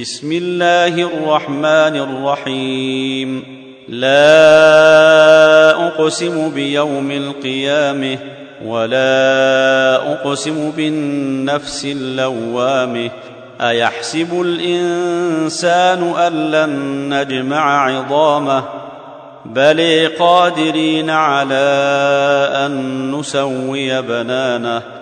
بسم الله الرحمن الرحيم لا اقسم بيوم القيامه ولا اقسم بالنفس اللوامه ايحسب الانسان ان لن نجمع عظامه بل قادرين على ان نسوي بنانه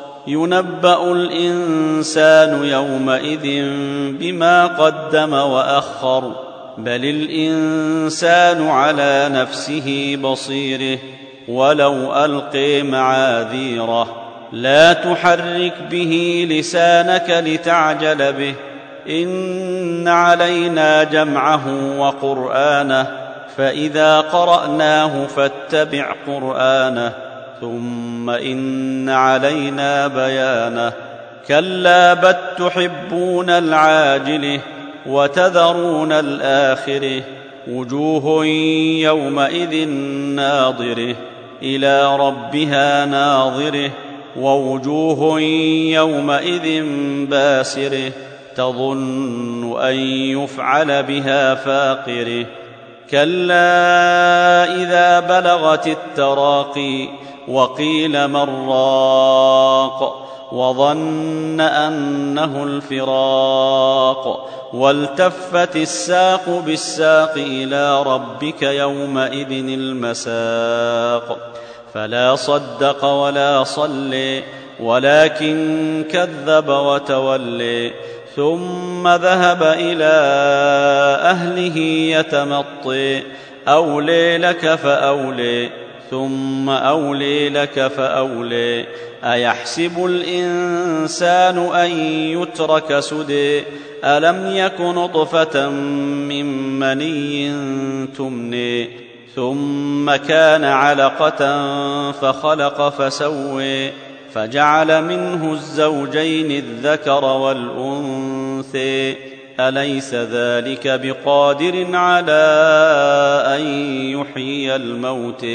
ينبأ الإنسان يومئذ بما قدم وأخر بل الإنسان على نفسه بصيره ولو ألقي معاذيره. لا تحرك به لسانك لتعجل به إن علينا جمعه وقرآنه فإذا قرأناه فاتبع قرآنه. ثم إن علينا بيانه. كلا بل تحبون العاجله وتذرون الاخره وجوه يومئذ ناظره إلى ربها ناظره ووجوه يومئذ باسره تظن أن يفعل بها فاقره كلا إذا بلغت التراقي وقيل من راق وظن أنه الفراق والتفت الساق بالساق إلى ربك يومئذ المساق فلا صدق ولا صلي ولكن كذب وتولي ثم ذهب إلى أهله يتمطي أولي لك فأولي ثم أولي لك فأولي أيحسب الإنسان أن يترك سدي ألم يك نطفة من مني تمني ثم كان علقة فخلق فسوي فجعل منه الزوجين الذكر والانثي أليس ذلك بقادر على أن يحيي الموت